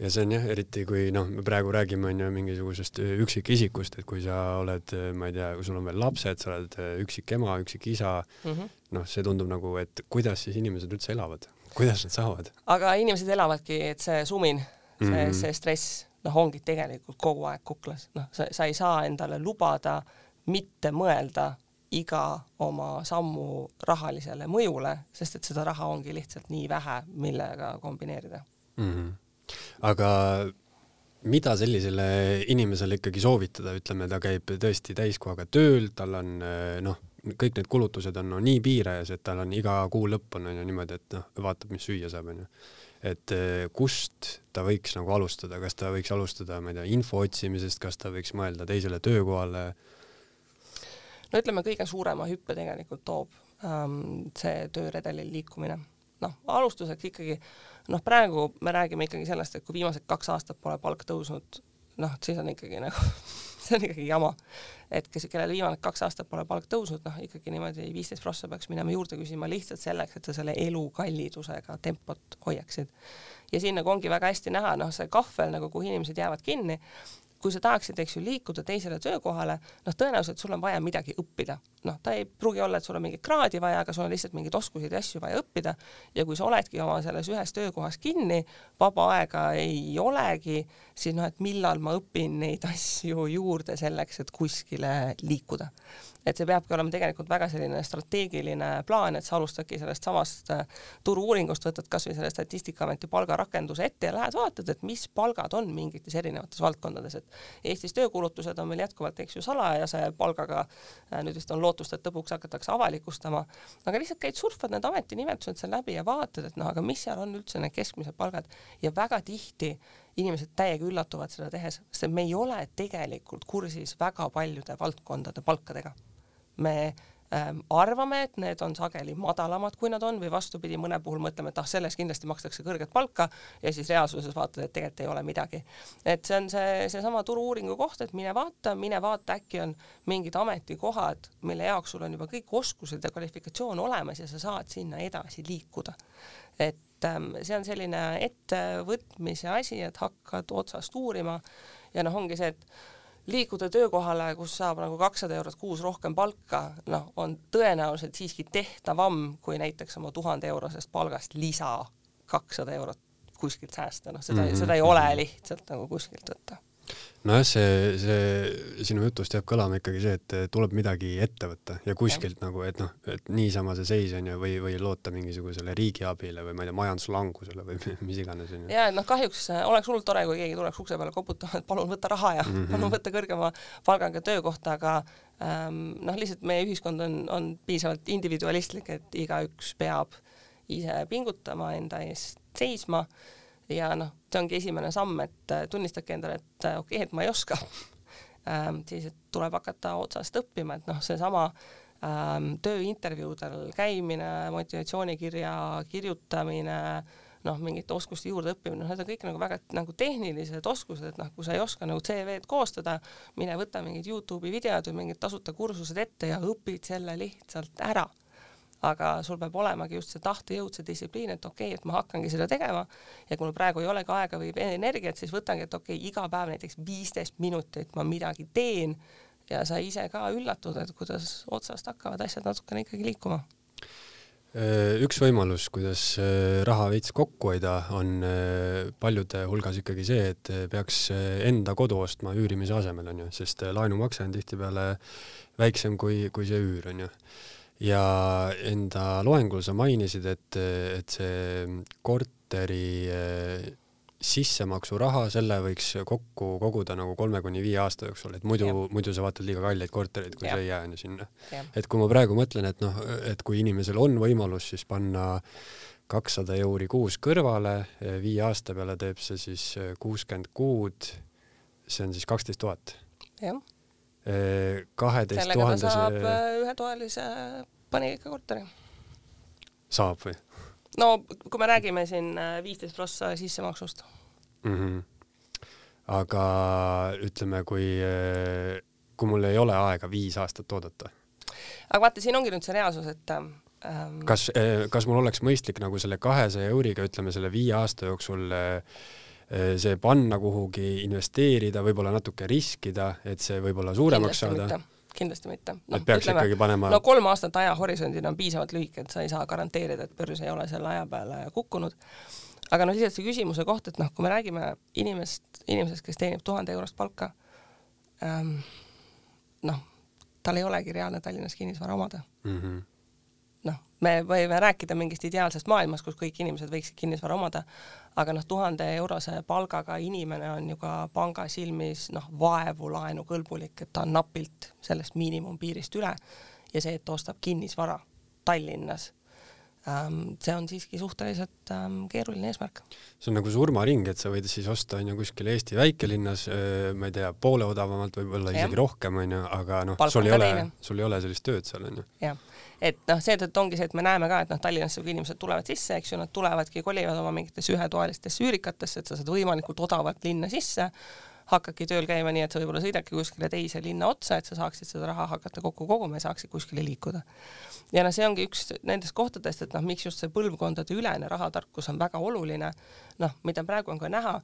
ja see on jah, eriti kui noh, me praegu räägime on ju mingisugusest äh, üksikisikust, et kui sa oled, äh, ma ei tea, kui sul on veel lapsed, sa oled äh, üksik ema, üksik isa mm -hmm., noh, see tundub nagu, et kuidas siis inimesed üldse elavad, kuidas nad saavad? aga inimesed elavadki, et see sumin, see mm, -hmm. see stress, noh, ongi tegelikult kogu aeg kuklas, noh, sa, sa ei saa endale lubada mitte mõelda iga oma sammu rahalisele mõjule, sest et seda raha ongi lihtsalt nii vähe, millega kombineerida mm. -hmm aga mida sellisele inimesele ikkagi soovitada, ütleme, ta käib tõesti täiskohaga tööl, tal on noh, kõik need kulutused on no, nii piirajas, et tal on iga kuu lõpp on onju niimoodi, et noh, vaatab, mis süüa saab onju. et kust ta võiks nagu alustada, kas ta võiks alustada, ma ei tea, info otsimisest, kas ta võiks mõelda teisele töökohale? no ütleme, kõige suurema hüppe tegelikult toob ähm, see tööredelil liikumine. noh, alustuseks ikkagi äh, noh, praegu me räägime ikkagi sellest, et kui viimased kaks aastat pole palk tõusnud, noh, siis on ikkagi nagu see on ikkagi jama. et kes, kellel viimased kaks aastat pole palk tõusnud, noh ikkagi niimoodi viisteist prossa peaks minema juurde küsima lihtsalt selleks, et sa selle elukallidusega tempot hoiaksid. ja siin nagu ongi väga hästi näha, noh, see kahvel nagu, kuhu inimesed jäävad kinni, kui sa tahaksid, eks ju, liikuda teisele töökohale, noh, tõenäoliselt sul on vaja midagi õppida. noh, ta ei pruugi olla, et sul on mingit kraadi vaja, aga sul on lihtsalt mingeid oskuseid ja asju vaja õppida ja kui sa oledki oma selles ühes töökohas kinni, vaba aega ei olegi, siis noh, et millal ma õpin neid asju juurde selleks, et kuskile liikuda. Et see peabki olema tegelikult väga selline strateegiline plaan, et sa alustadki sellest samast äh, turu-uuringust, võtad kasvõi selle Statistikaameti palgarakenduse ette ja lähed vaatad, et mis palgad on mingites erinevates valdkondades, et Eestis töökuulutused on meil jätkuvalt, eks ju, salajase palgaga, äh, nüüd vist on lootust, et lõpuks hakatakse avalikustama, aga lihtsalt käid, surfad need ametinimetused seal läbi ja vaatad, et noh, aga mis seal on üldse need keskmised palgad. Ja väga tihti inimesed täiega üllatuvad seda tehes, sest me ei ole tegelikult kursis väga paljude valdkondade palkadega me ähm, arvame, et need on sageli madalamad, kui nad on, või vastupidi, mõne puhul mõtleme, et ah, selles kindlasti makstakse kõrget palka ja siis reaalsuses vaatad, et tegelikult ei ole midagi. et see on see, seesama turu-uuringu koht, et mine vaata, mine vaata, äkki on mingid ametikohad, mille jaoks sul on juba kõik oskused ja kvalifikatsioon olemas ja sa saad sinna edasi liikuda. et ähm, see on selline ettevõtmise asi, et hakkad otsast uurima. Ja noh, ongi see, et liikuda töökohale, kus saab nagu kakssada eurot kuus rohkem palka, noh, on tõenäoliselt siiski tehtavam kui näiteks oma tuhande eurosest palgast lisa kakssada eurot kuskilt säästa, noh, seda mm, -hmm. seda ei ole lihtsalt nagu kuskilt võtta nojah, see, see sinu jutust jääb kõlama ikkagi see, et tuleb midagi ette võtta ja kuskilt ja. nagu, et noh, et niisama see seis on ju, või, või loota mingisugusele riigiabile või ma ei tea, majanduslangusele või mis iganes on ju. ja et noh, kahjuks äh, oleks hullult tore, kui keegi tuleks ukse peale koputama, et palun võta raha ja mm -hmm. palun võta kõrgema palgaga töökohta, aga ähm, noh, lihtsalt meie ühiskond on, on piisavalt individualistlik, et igaüks peab ise pingutama, enda eest seisma ja noh, see ongi esimene samm, et äh, tunnistage endale, et äh, okei okay,, et ma ei oska ähm,. siis tuleb hakata otsast õppima, et noh, seesama ähm, tööintervjuudel käimine, motivatsioonikirja kirjutamine, noh, mingite oskuste juurde õppimine, noh, need on kõik nagu väga nagu tehnilised oskused, et noh, kui sa ei oska nagu CV-d koostada, mine võta mingid Youtube'i videod või mingid tasuta kursused ette ja õpid selle lihtsalt ära aga sul peab olemagi just see tahtejõud, see distsipliin, et okei okay,, et ma hakkangi seda tegema. Ja kui mul praegu ei olegi aega või energiat, siis võtangi, et okei okay,, iga päev näiteks viisteist minutit ma midagi teen. Ja sa ise ka üllatud, et kuidas otsast hakkavad asjad natukene ikkagi liikuma. Äh, üks võimalus, kuidas äh, raha veits kokku hoida, on äh, paljude hulgas ikkagi see, et peaks enda kodu ostma üürimise asemel, onju, sest laenumakse on tihtipeale väiksem kui, kui see üür, onju ja enda loengul sa mainisid, et, et see korteri eh, sissemaksuraha, selle võiks kokku koguda nagu kolme kuni viie aasta jooksul, et muidu, muidu sa vaatad liiga kalleid kortereid, kui ja. see ei jää on ju sinna. et kui ma praegu mõtlen, et noh, et kui inimesel on võimalus siis panna kakssada euri kuus kõrvale, eh, viie aasta peale teeb see siis eh, kuuskümmend kuud, see on siis kaksteist tuhat. jah kaheteist tuhandese. saab ühetoalise paneelika korteri. saab või? no kui me räägime siin äh, viisteist prossa sissemaksust mm. -hmm. aga ütleme, kui, äh, kui mul ei ole aega viis aastat oodata. aga vaata, siin ongi nüüd see reaalsus, et ähm, kas, äh, kas mul oleks mõistlik nagu selle kahesaja euriga, ütleme selle viie aasta jooksul see panna kuhugi, investeerida, võib-olla natuke riskida, et see võib-olla suuremaks Kindlasti saada? kindlasti mitte no,. et peaks ütleme, ikkagi panema no kolm aastat ajahorisondina on piisavalt lühike, et sa ei saa garanteerida, et börs ei ole selle aja peale kukkunud. aga noh, lihtsalt see küsimuse koht, et noh, kui me räägime inimest, inimesest, kes teenib tuhande eurost palka ähm,, noh, tal ei olegi reaalne Tallinnas kinnisvara omada mm. -hmm noh, me võime rääkida mingist ideaalsest maailmast, kus kõik inimesed võiksid kinnisvara omada, aga noh, tuhande eurose palgaga inimene on ju ka panga silmis noh, vaevu laenukõlbulik, et ta on napilt sellest miinimumpiirist üle ja see, et ta ostab kinnisvara Tallinnas ähm, see on siiski suhteliselt ähm, keeruline eesmärk. see on nagu surmaring, et sa võid siis osta onju kuskil Eesti väikelinnas, ma ei tea, poole odavamalt, võib-olla isegi rohkem onju, aga noh, sul ei ole, sul ei ole sellist tööd seal onju. jah et noh, seetõttu ongi see, et me näeme ka, et noh, Tallinnasse kui inimesed tulevad sisse, eks ju, nad tulevadki, kolivad oma mingitesse ühetoalistesse üürikatesse, et sa saad võimalikult odavalt linna sisse, hakkadki tööl käima nii, et sa võib-olla sõidadki kuskile teise linna otsa, et sa saaksid seda raha hakata kokku koguma ja saaksid kuskile liikuda. ja noh, see ongi üks nendest kohtadest, et noh, miks just see põlvkondade ülene rahatarkus on väga oluline, noh, mida praegu on ka näha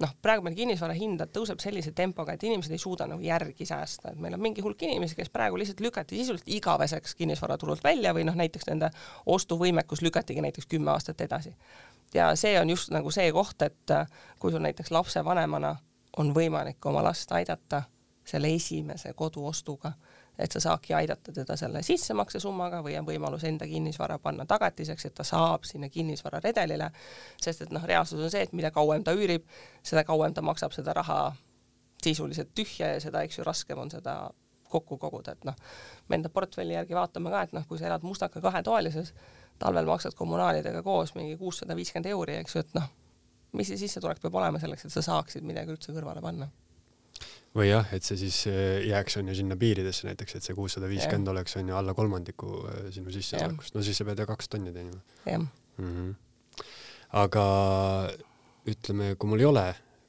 noh, praegu meil kinnisvara hind tõuseb sellise tempoga, et inimesed ei suuda nagu järgi säästa, et meil on mingi hulk inimesi, kes praegu lihtsalt lükati sisuliselt igaveseks kinnisvaraturult välja või noh, näiteks nende ostuvõimekus lükatigi näiteks kümme aastat edasi. ja see on just nagu see koht, et äh, kui sul näiteks lapsevanemana on võimalik oma last aidata selle esimese koduostuga et sa saadki aidata teda selle sissemaksesummaga või on võimalus enda kinnisvara panna tagatiseks, et ta saab sinna kinnisvararedelile, sest et noh, reaalsus on see, et mida kauem ta üürib, seda kauem ta maksab seda raha sisuliselt tühja ja seda, eks ju, raskem on seda kokku koguda, et noh, me enda portfelli järgi vaatame ka, et noh, kui sa elad mustaka kahetoalises, talvel maksad kommunaalidega koos mingi kuussada viiskümmend euri, eks ju, et noh, mis see sissetulek peab olema selleks, et sa saaksid midagi üldse kõrvale panna või jah, et see siis äh, jääks on ju sinna piiridesse näiteks, et see kuussada viiskümmend oleks on ju alla kolmandiku äh, sinu sissetulekust, no siis sa pead ju kaks tonni teenima. jah. Mm -hmm.. aga ütleme, kui mul ei ole,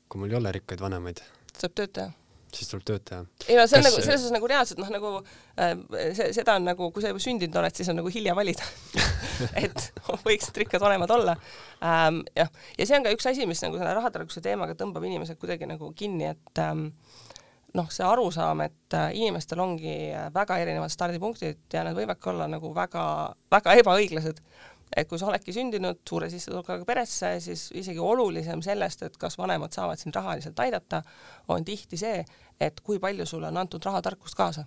kui mul ei ole rikkaid vanemaid. saab tööd teha siis tuleb tööd teha. ei no see on Kas... nagu selles suhtes nagu reaalselt noh, nagu äh, see, seda on nagu, kui sa juba sündinud oled, siis on nagu hilja valida et võiksid rikkad vanemad olla ähm,. jah, ja see on ka üks asi, mis nagu selle rahatarkuse teemaga tõmbab inimesed kuidagi nagu kinni, et ähm, noh, see arusaam, et äh, inimestel ongi väga erinevad stardipunktid ja need võivadki olla nagu väga, väga ebaõiglased. Et kui sa oledki sündinud suure sissetulekuga peresse, siis isegi olulisem sellest, et kas vanemad saavad sind rahaliselt aidata, on tihti see, et kui palju sulle on antud rahatarkust kaasa.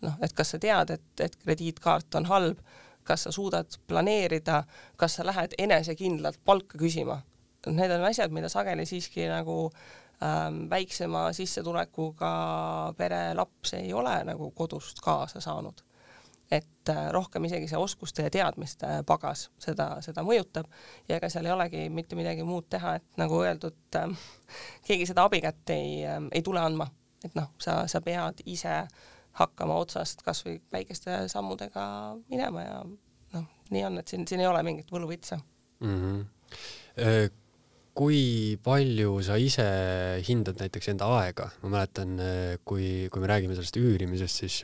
noh, et kas sa tead, et, et krediitkaart on halb, kas sa suudad planeerida, kas sa lähed enesekindlalt palka küsima. Need on asjad, mida sageli siiski nagu ähm, väiksema sissetulekuga pere laps ei ole nagu kodust kaasa saanud. Et äh, rohkem isegi see oskuste ja teadmiste pagas seda, seda mõjutab. Ja ega seal ei olegi mitte midagi muud teha, et nagu öeldud äh,, keegi seda abikätt ei äh,, ei tule andma, et noh, sa, sa pead ise hakkama otsast kasvõi väikeste sammudega minema ja noh, nii on, et siin, siin ei ole mingit võluvitsa. Mm. -hmm kui palju sa ise hindad näiteks enda aega, ma mäletan, kui, kui me räägime sellest üürimisest, siis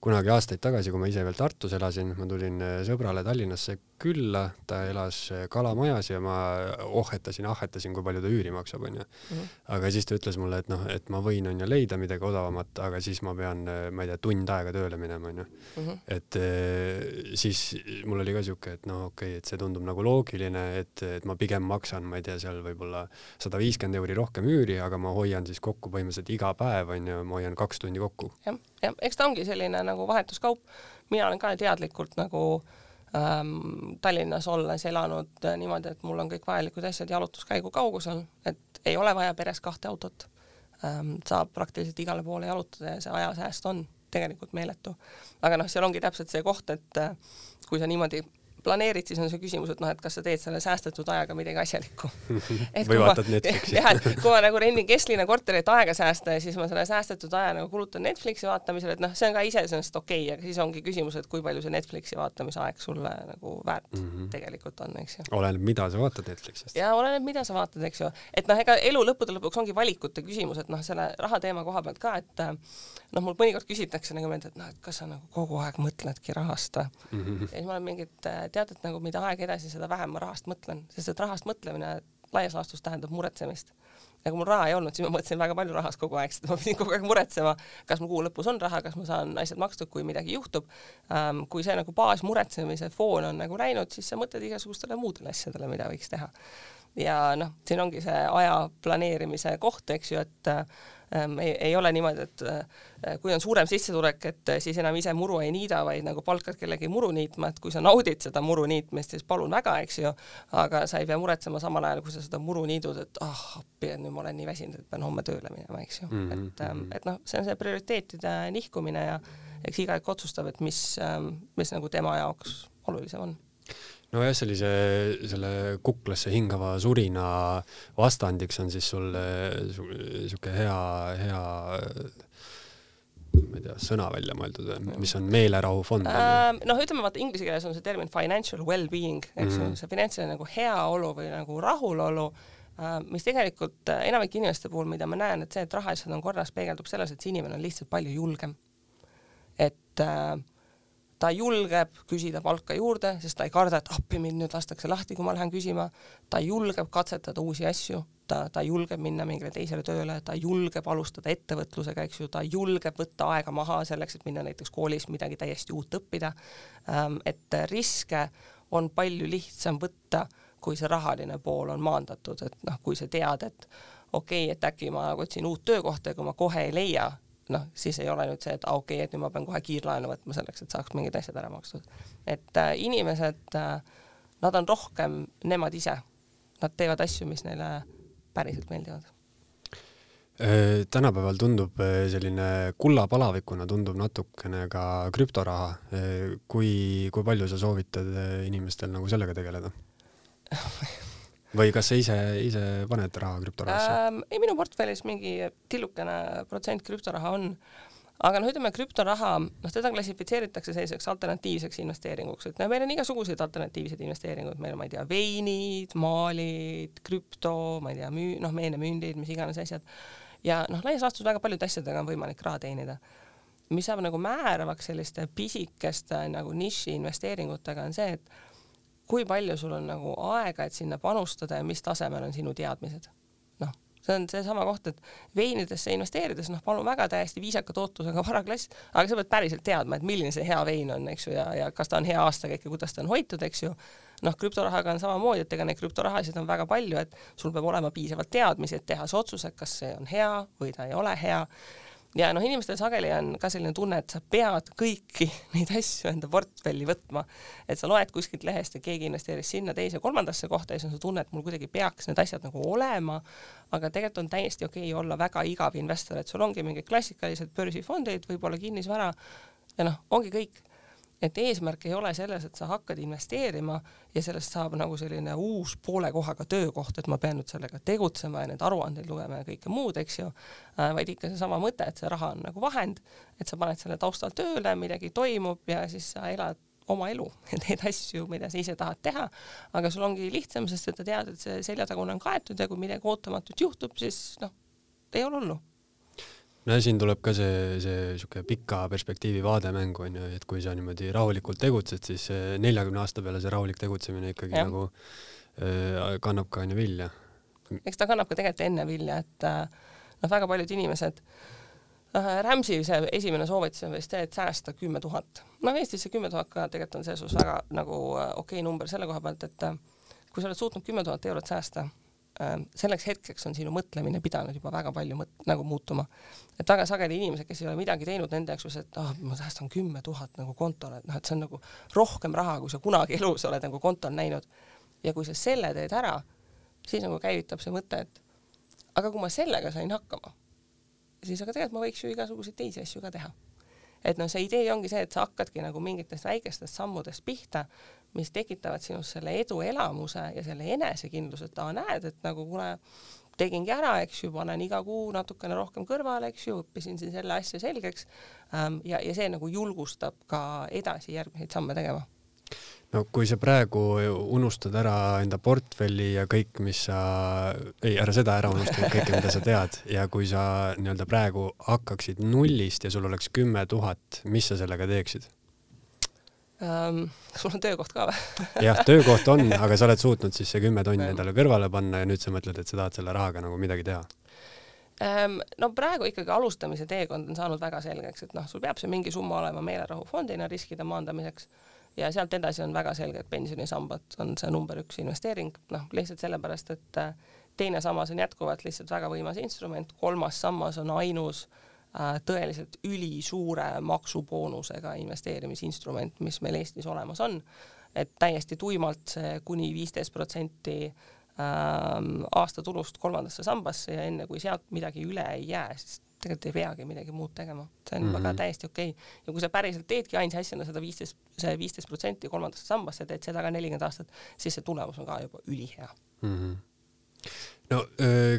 kunagi aastaid tagasi, kui ma ise veel Tartus elasin, ma tulin sõbrale Tallinnasse külla, ta elas Kalamajas ja ma ohhetasin, ahhetasin, kui palju ta üüri maksab, onju. Mhm. aga siis ta ütles mulle, et noh, et ma võin onju leida midagi odavamat, aga siis ma pean, ma ei tea, tund aega tööle minema, onju. Mhm. et eh, siis mul oli ka siuke, et noh, okei okay,, et see tundub nagu loogiline, et, et ma pigem maksan, ma ei tea, seal võib-olla sada viiskümmend euri rohkem üüri, aga ma hoian siis kokku põhimõtteliselt iga päev onju, ma hoian kaks tundi kokku. jah, jah, eks ta ongi selline nagu vahetuskaup. mina olen ka teadlikult nagu äh, ähm, Tallinnas olles elanud äh, niimoodi, et mul on kõik vajalikud asjad jalutuskäigu kaugusel, et ei ole vaja peres kahte autot ähm,. saab praktiliselt igale poole jalutada ja see ajasääst on tegelikult meeletu. aga noh, seal ongi täpselt see koht, et äh, kui sa niimoodi planeerid, siis on see küsimus, et noh, et kas sa teed selle säästetud ajaga midagi asjalikku. või vaatad Netflixi. jah, et kui ma nagu rendin Kesklina korterit aega säästa ja siis ma selle säästetud aja nagu kulutan Netflixi vaatamisele, et noh, see on ka iseenesest okei okay,, aga siis ongi küsimus, et kui palju see Netflixi vaatamise aeg sulle nagu väärt mm -hmm. tegelikult on, eks ju. oleneb, mida sa vaatad Netflixist. ja oleneb, mida sa vaatad, eks ju. et noh, ega elu lõppude lõpuks ongi valikute küsimus, et noh, selle raha teema koha pealt ka, et noh, mul mõnikord küsitakse nagu, et noh, et kas sa nagu kogu aeg mõtledki rahast või mm. -hmm. ja siis ma olen mingit tead, et nagu mida aeg edasi, seda vähem ma rahast mõtlen, sest et rahast mõtlemine laias laastus tähendab muretsemist. ja kui mul raha ei olnud, siis ma mõtlesin väga palju rahast kogu aeg, sest ma pidin kogu aeg muretsema, kas mul kuu lõpus on raha, kas ma saan asjad makstud, kui midagi juhtub ähm,. kui see nagu baasmuretsemise foon on nagu läinud, siis sa mõtled igasugustele muudele asjadele, mida võiks teha. ja noh, siin ongi see aja planeerimise koht, eks ju, et ähm, ei, ei ole niimoodi, et äh, kui on suurem sissetulek, et äh, siis enam ise muru ei niida, vaid nagu palkad kellegi muru niitma, et kui sa naudid seda muru niitmist, siis palun väga, eks ju, aga sa ei pea muretsema samal ajal, kui sa seda muru niidud, et ah oh,, appi, et nüüd ma olen nii väsinud, et pean homme tööle minema, eks ju mm. -hmm. et, ähm, et noh, see on see prioriteetide nihkumine ja eks igaüks otsustab, et mis, ähm, mis nagu tema jaoks olulisem on nojah, sellise, selle kuklasse hingava surina vastandiks on siis sul sihuke hea, hea ma ei tea, sõna välja mõeldud, mis on meelerahufond äh,? noh, ütleme vaata inglise keeles on see termin financial well-being, eks ju mm -hmm., see finantsiline nagu heaolu või nagu rahulolu äh, mis tegelikult äh, enamike inimeste puhul, mida ma näen, et see, et rahalised on korras, peegeldub selles, et see inimene on lihtsalt palju julgem. et äh, ta julgeb küsida palka juurde, sest ta ei karda, et appi mind nüüd lastakse lahti, kui ma lähen küsima. ta julgeb katsetada uusi asju, ta, ta julgeb minna mingile teisele tööle, ta julgeb alustada ettevõtlusega, eks ju, ta julgeb võtta aega maha selleks, et minna näiteks koolis midagi täiesti uut õppida. Ähm, et riske on palju lihtsam võtta, kui see rahaline pool on maandatud, et noh, kui sa tead, et okei okay,, et äkki ma otsin uut töökohta ja kui ma kohe ei leia, noh, siis ei ole nüüd see, et okei okay,, et nüüd ma pean kohe kiirlaenu võtma selleks, et saaks mingid asjad ära makstud. et äh, inimesed äh,, nad on rohkem nemad ise. Nad teevad asju, mis neile päriselt meeldivad äh, tänapäeval tundub äh, selline kullapalavikuna tundub natukene ka krüptoraha. Äh, kui, kui palju sa soovitad inimestel nagu sellega tegeleda või kas sa ise, ise paned raha krüptorahasse ähm,? ei, minu portfellis mingi tillukene protsent krüptoraha on, aga noh, ütleme krüptoraha, noh, teda klassifitseeritakse selliseks alternatiivseks investeeringuks, et no meil on igasuguseid alternatiivseid investeeringuid, meil on, ma ei tea, veinid, maalid, krüpto, ma ei tea, müü-, noh, meenemündid, mis iganes asjad. ja noh, laias laastus väga paljude asjadega on võimalik raha teenida mis saab nagu määravaks selliste pisikeste nagu niši investeeringutega, on see, et kui palju sul on nagu aega, et sinna panustada ja mis tasemel on sinu teadmised. noh, see on seesama koht, et veinidesse investeerides, noh, palun väga täiesti viisaka tootlusega varaklass, aga sa pead päriselt teadma, et milline see hea vein on, eks ju, ja, ja kas ta on hea aastakäik ja kuidas ta on hoitud, eks ju. noh, krüptorahaga on samamoodi, et ega neid krüptorahasid on väga palju, et sul peab olema piisavalt teadmisi, et teha see otsus, et kas see on hea või ta ei ole hea ja noh, inimestel sageli on ka selline tunne, et sa pead kõiki neid asju enda portfelli võtma. et sa loed kuskilt lehest, et keegi investeeris sinna teise, kolmandasse kohta ja siis on see tunne, et mul kuidagi peaks need asjad nagu olema, aga tegelikult on täiesti okei okay olla väga igav investor, et sul ongi mingid klassikalised börsifondid, võib-olla kinnisvara ja noh, ongi kõik et eesmärk ei ole selles, et sa hakkad investeerima ja sellest saab nagu selline uus poole kohaga töökoht, et ma pean nüüd sellega tegutsema ja neid aruandeid lugema ja kõike muud, eks ju, äh, vaid ikka seesama mõte, et see raha on nagu vahend, et sa paned selle taustal tööle, midagi toimub ja siis sa elad oma elu ja teed asju, mida sa ise tahad teha, aga sul ongi lihtsam, sest et sa tead, et see seljatagune on kaetud ja kui midagi ootamatut juhtub, siis noh, ei ole hullu no siin tuleb ka see, see niisugune pika perspektiivi vaade mängu onju, et kui sa niimoodi rahulikult tegutsed, siis neljakümne aasta peale see rahulik tegutsemine ikkagi ja. nagu äh, kannab ka onju vilja. eks ta kannab ka tegelikult enne vilja, et äh, noh, väga paljud inimesed äh, Rämsi see esimene soovitus on vist see, et säästa kümme tuhat. noh, Eestis see kümme tuhat ka tegelikult on selles suhtes väga nagu äh, okei okay number selle koha pealt, et kui sa oled suutnud kümme tuhat eurot säästa selleks hetkeks on sinu mõtlemine pidanud juba väga palju mõt-, nagu muutuma. et väga sageli inimesed, kes ei ole midagi teinud, nende jaoks on see, et ah oh,, ma säästan kümme tuhat nagu kontole, et noh, et see on nagu rohkem raha, kui sa kunagi elus oled nagu kontol näinud. ja kui sa selle teed ära, siis nagu käivitab see mõte, et aga kui ma sellega sain hakkama, siis aga tegelikult ma võiks ju igasuguseid teisi asju ka teha et noh, see idee ongi see, et sa hakkadki nagu mingitest väikestest sammudest pihta, mis tekitavad sinus selle eduelamuse ja selle enesekindluse, et aa, näed, et nagu kuule, tegingi ära, eks ju, panen iga kuu natukene rohkem kõrvale, eks ju, õppisin siin selle asja selgeks ähm, ja, ja see nagu julgustab ka edasi järgmiseid samme tegema. No kui sa praegu unustad ära enda portfelli ja kõik, mis sa, ei, ära seda ära unusta, kõike, mida sa tead ja kui sa nii-öelda praegu hakkaksid nullist ja sul oleks kümme tuhat, mis sa sellega teeksid um,? sul on töökoht ka või jah, töökoht on, aga sa oled suutnud siis see kümme tonni endale kõrvale panna ja nüüd sa mõtled, et sa tahad selle rahaga nagu midagi teha um,? no praegu ikkagi alustamise teekond on saanud väga selgeks, et noh, sul peab see mingi summa olema meelerahufondina riskide maandamiseks ja sealt edasi on väga selge, et pensionisambad on see number üks investeering, noh lihtsalt sellepärast, et äh, teine sammas on jätkuvalt lihtsalt väga võimas instrument, kolmas sammas on ainus Äh, tõeliselt ülisuure maksuboonusega investeerimisinstrument, mis meil Eestis olemas on. et täiesti tuimalt see kuni viisteist protsenti ähm, aastatulust kolmandasse sambasse ja enne kui sealt midagi üle ei jää, siis tegelikult ei peagi midagi muud tegema, see on mm -hmm. väga täiesti okei okay.. ja kui sa päriselt teedki ainsa asjana seda viisteist, see viisteist protsenti kolmandasse sambasse, teed seda ka nelikümmend aastat, siis see tulemus on ka juba ülihea mm. -hmm no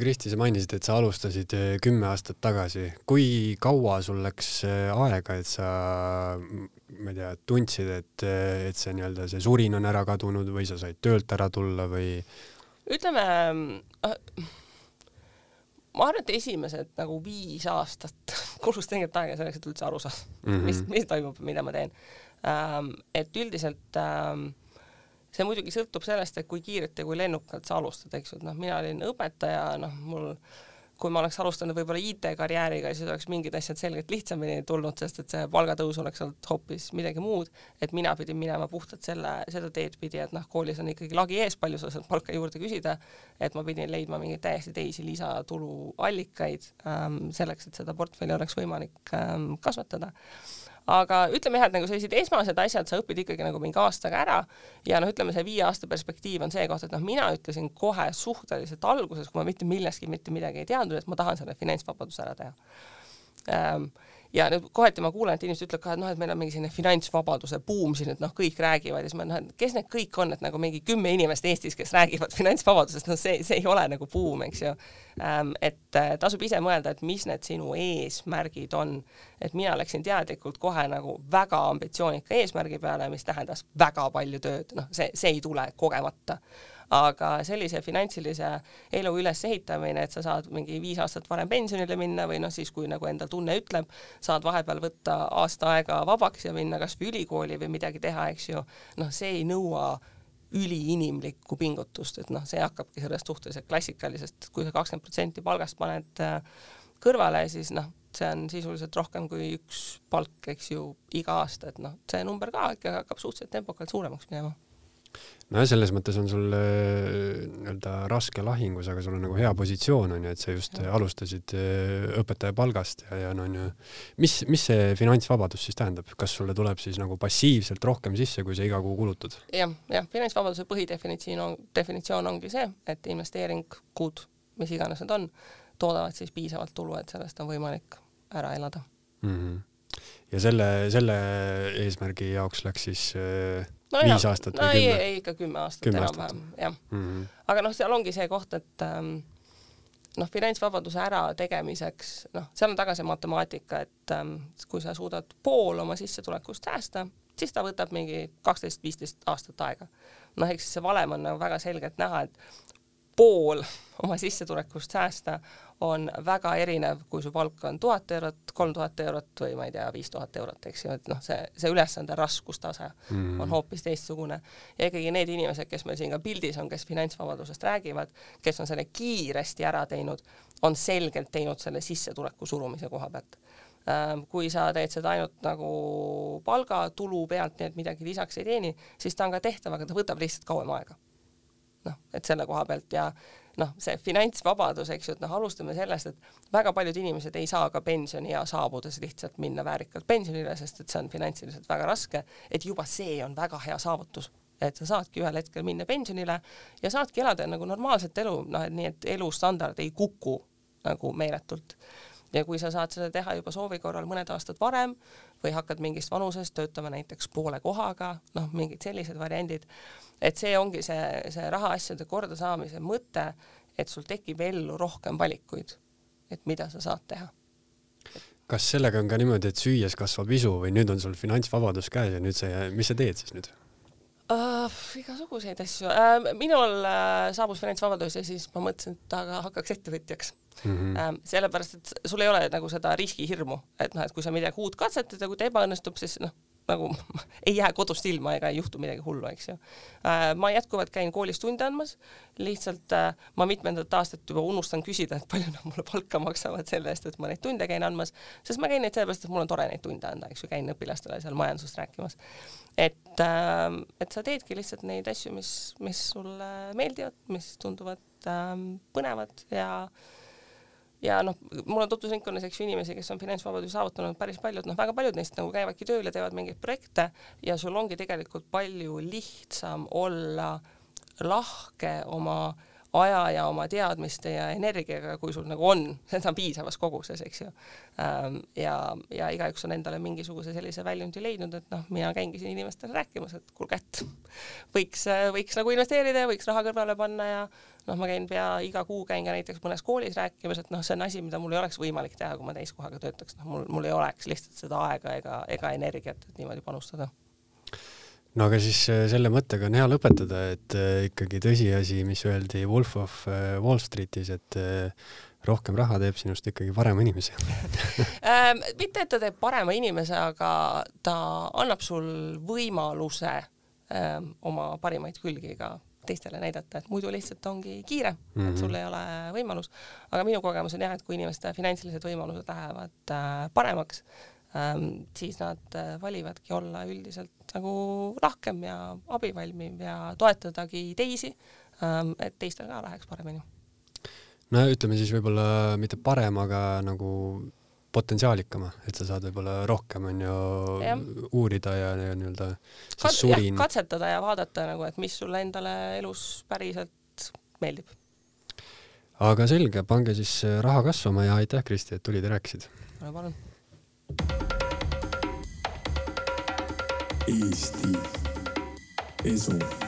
Kristi, sa mainisid, et sa alustasid kümme aastat tagasi. kui kaua sul läks aega, et sa, ma ei tea, tundsid, et, et see nii-öelda see surin on ära kadunud või sa said töölt ära tulla või? ütleme äh, ma arvan, et esimesed nagu viis aastat kulus tegelikult aega selleks, et üldse aru saada mm, -hmm. mis, mis toimub, mida ma teen ähm,. et üldiselt ähm, see muidugi sõltub sellest, et kui kiirelt ja kui lennukalt sa alustad, eks ju, et noh, mina olin õpetaja, noh, mul kui ma oleks alustanud võib-olla IT-karjääriga, siis oleks mingid asjad selgelt lihtsamini tulnud, sest et see palgatõus oleks olnud hoopis midagi muud, et mina pidin minema puhtalt selle, seda teed pidi, et noh, koolis on ikkagi lagi ees, palju sa saad palka juurde küsida, et ma pidin leidma mingeid täiesti teisi lisatuluallikaid ähm, selleks, et seda portfelli oleks võimalik ähm, kasvatada aga ütleme jah, et nagu sellised esmased asjad sa õpid ikkagi nagu mingi aastaga ära. Ja noh, ütleme see viie aasta perspektiiv on see koht, et noh, mina ütlesin kohe suhteliselt alguses, kui ma mitte millestki mitte midagi ei teadnud, et ma tahan selle finantsvabaduse ära teha. Ähm, ja nüüd kohati ma kuulen, et inimesed ütlevad ka, et noh, et meil on mingi selline finantsvabaduse buum siin, et noh, kõik räägivad ja siis ma noh, et kes need kõik on, et nagu mingi kümme inimest Eestis, kes räägivad finantsvabadusest, no see, see ei ole nagu buum, eks ju ähm,. et äh, tasub ise mõelda, et mis need sinu eesmärgid on. et mina läksin teadlikult kohe nagu väga ambitsioonika eesmärgi peale, mis tähendas väga palju tööd, noh, see, see ei tule kogemata aga sellise finantsilise elu ülesehitamine, et sa saad mingi viis aastat varem pensionile minna või noh, siis kui nagu enda tunne ütleb, saad vahepeal võtta aasta aega vabaks ja minna kas või ülikooli või midagi teha, eks ju, noh, see ei nõua üliinimlikku pingutust, et noh, see hakkabki sellest suhteliselt klassikalisest, kui sa kakskümmend protsenti palgast paned äh, kõrvale, siis noh, see on sisuliselt rohkem kui üks palk, eks ju, iga aasta, et noh, see number ka ikka hakkab suhteliselt tempokalt suuremaks minema nojah, selles mõttes on sul äh, nii-öelda raske lahingus, aga sul on nagu hea positsioon on ju, et sa just ja. alustasid äh, õpetaja palgast ja, ja no on ju, mis, mis see finantsvabadus siis tähendab, kas sulle tuleb siis nagu passiivselt rohkem sisse, kui sa iga kuu kulutad ja,? jah, jah, finantsvabaduse põhidefinitsioon on, definitsioon ongi see, et investeeringud, mis iganes need on, toodavad siis piisavalt tulu, et sellest on võimalik ära elada mm. -hmm. ja selle, selle eesmärgi jaoks läks siis äh, no viis jah, aastat või no, kümme? ei, ikka kümme aastat enam-vähem, jah mm. -hmm. aga noh, seal ongi see koht, et ähm, noh, finantsvabaduse ärategemiseks, noh, seal on taga see matemaatika, et ähm, kui sa suudad pool oma sissetulekust säästa, siis ta võtab mingi kaksteist, viisteist aastat aega. noh, eks see valem on nagu väga selgelt näha, et pool oma sissetulekust säästa on väga erinev, kui su palk on tuhat eurot, kolm tuhat eurot või ma ei tea, viis tuhat eurot, eks ju, et noh, see, see ülesande raskustase mm -hmm. on hoopis teistsugune. ja ikkagi need inimesed, kes meil siin ka pildis on, kes finantsvabadusest räägivad, kes on selle kiiresti ära teinud, on selgelt teinud selle sissetuleku surumise koha pealt ähm, kui sa teed seda ainult nagu palgatulu pealt, nii et midagi lisaks ei teeni, siis ta on ka tehtav, aga ta võtab lihtsalt kauem aega. noh, et selle koha pealt ja noh, see finantsvabadus, eks ju, et noh, alustame sellest, et väga paljud inimesed ei saa ka pensioniea saabudes lihtsalt minna väärikalt pensionile, sest et see on finantsiliselt väga raske, et juba see on väga hea saavutus et sa saadki ühel hetkel minna pensionile ja saadki elada nagu normaalset elu, noh, et nii, et elustandard ei kuku nagu meeletult. ja kui sa saad seda teha juba soovi korral mõned aastad varem või hakkad mingist vanusest töötama näiteks poole kohaga, noh, mingid sellised variandid et see ongi see, see rahaasjade kordasaamise mõte, et sul tekib ellu rohkem valikuid, et mida sa saad teha. kas sellega on ka niimoodi, et süües kasvab isu või nüüd on sul finantsvabadus käes ja nüüd sa, mis sa teed siis nüüd? Uh, igasuguseid asju uh,. minul uh, saabus finantsvabadus ja siis ma mõtlesin, et aga hakkaks ettevõtjaks mm. -hmm. Uh, sellepärast, et sul ei ole nagu seda riskihirmu, et noh, et kui sa midagi uut katsetad ja kui ta ebaõnnestub, siis noh, nagu ei jää kodust ilma ega ei juhtu midagi hullu, eks ju äh,. ma jätkuvalt käin koolis tunde andmas, lihtsalt äh, ma mitmendat aastat juba unustan küsida, et palju nad mulle palka maksavad selle eest, et ma neid tunde käin andmas, sest ma käin neid sellepärast, et mul on tore neid tunde anda, eks ju, käin õpilastele seal majandusest rääkimas. et äh,, et sa teedki lihtsalt neid asju, mis, mis sulle meeldivad, mis tunduvad äh, põnevad ja äh, ja noh, mul on tutvusringkonnas, eks ju, inimesi, kes on finantsvabaduse saavutanud päris paljud, noh, väga paljud neist nagu käivadki tööl ja teevad mingeid projekte ja sul ongi tegelikult palju lihtsam olla lahke oma aja ja oma teadmiste ja energiaga, kui sul nagu on. Seda piisavas koguses, eks ju. Ähm, ja, ja igaüks on endale mingisuguse sellise väljundi leidnud, et noh, mina käingi siin inimestele rääkimas, et kuulge, et võiks, võiks nagu investeerida ja võiks raha kõrvale panna ja noh, ma käin pea iga kuu käin ka näiteks mõnes koolis rääkimas, et noh, see on asi, mida mul ei oleks võimalik teha, kui ma täiskohaga töötaks, noh, mul, mul ei oleks lihtsalt seda aega ega, ega energiat, et niimoodi panustada no aga siis äh, selle mõttega on hea lõpetada, et äh, ikkagi tõsiasi, mis öeldi Wolf of äh, Wall Streetis, et rohkem raha teeb sinust ikkagi parema inimese ähm, mitte, et ta teeb parema inimese, aga ta annab sul võimaluse ähm, oma parimaid külgi ka teistele näidata, et muidu lihtsalt ongi kiire mm, -hmm. et mhm. sul ei ole võimalus. aga minu kogemus on jah, et kui inimeste finantsilised võimalused lähevad äh, paremaks siis nad äh, valivadki olla üldiselt nagu lahkem ja abivalmiv ja toetadagi teisi ähm,, et teistel ka läheks paremini. no ütleme siis võib-olla mitte parem, aga nagu potentsiaalikama, et sa saad võib-olla rohkem onju uurida ja nii-öelda Kat, surin. katsetada ja vaadata nagu, et mis sulle endale elus päriselt meeldib. aga selge, pange siis raha kasvama ja aitäh, Kristi, et tulid ja rääkisid. palun Eesti Esu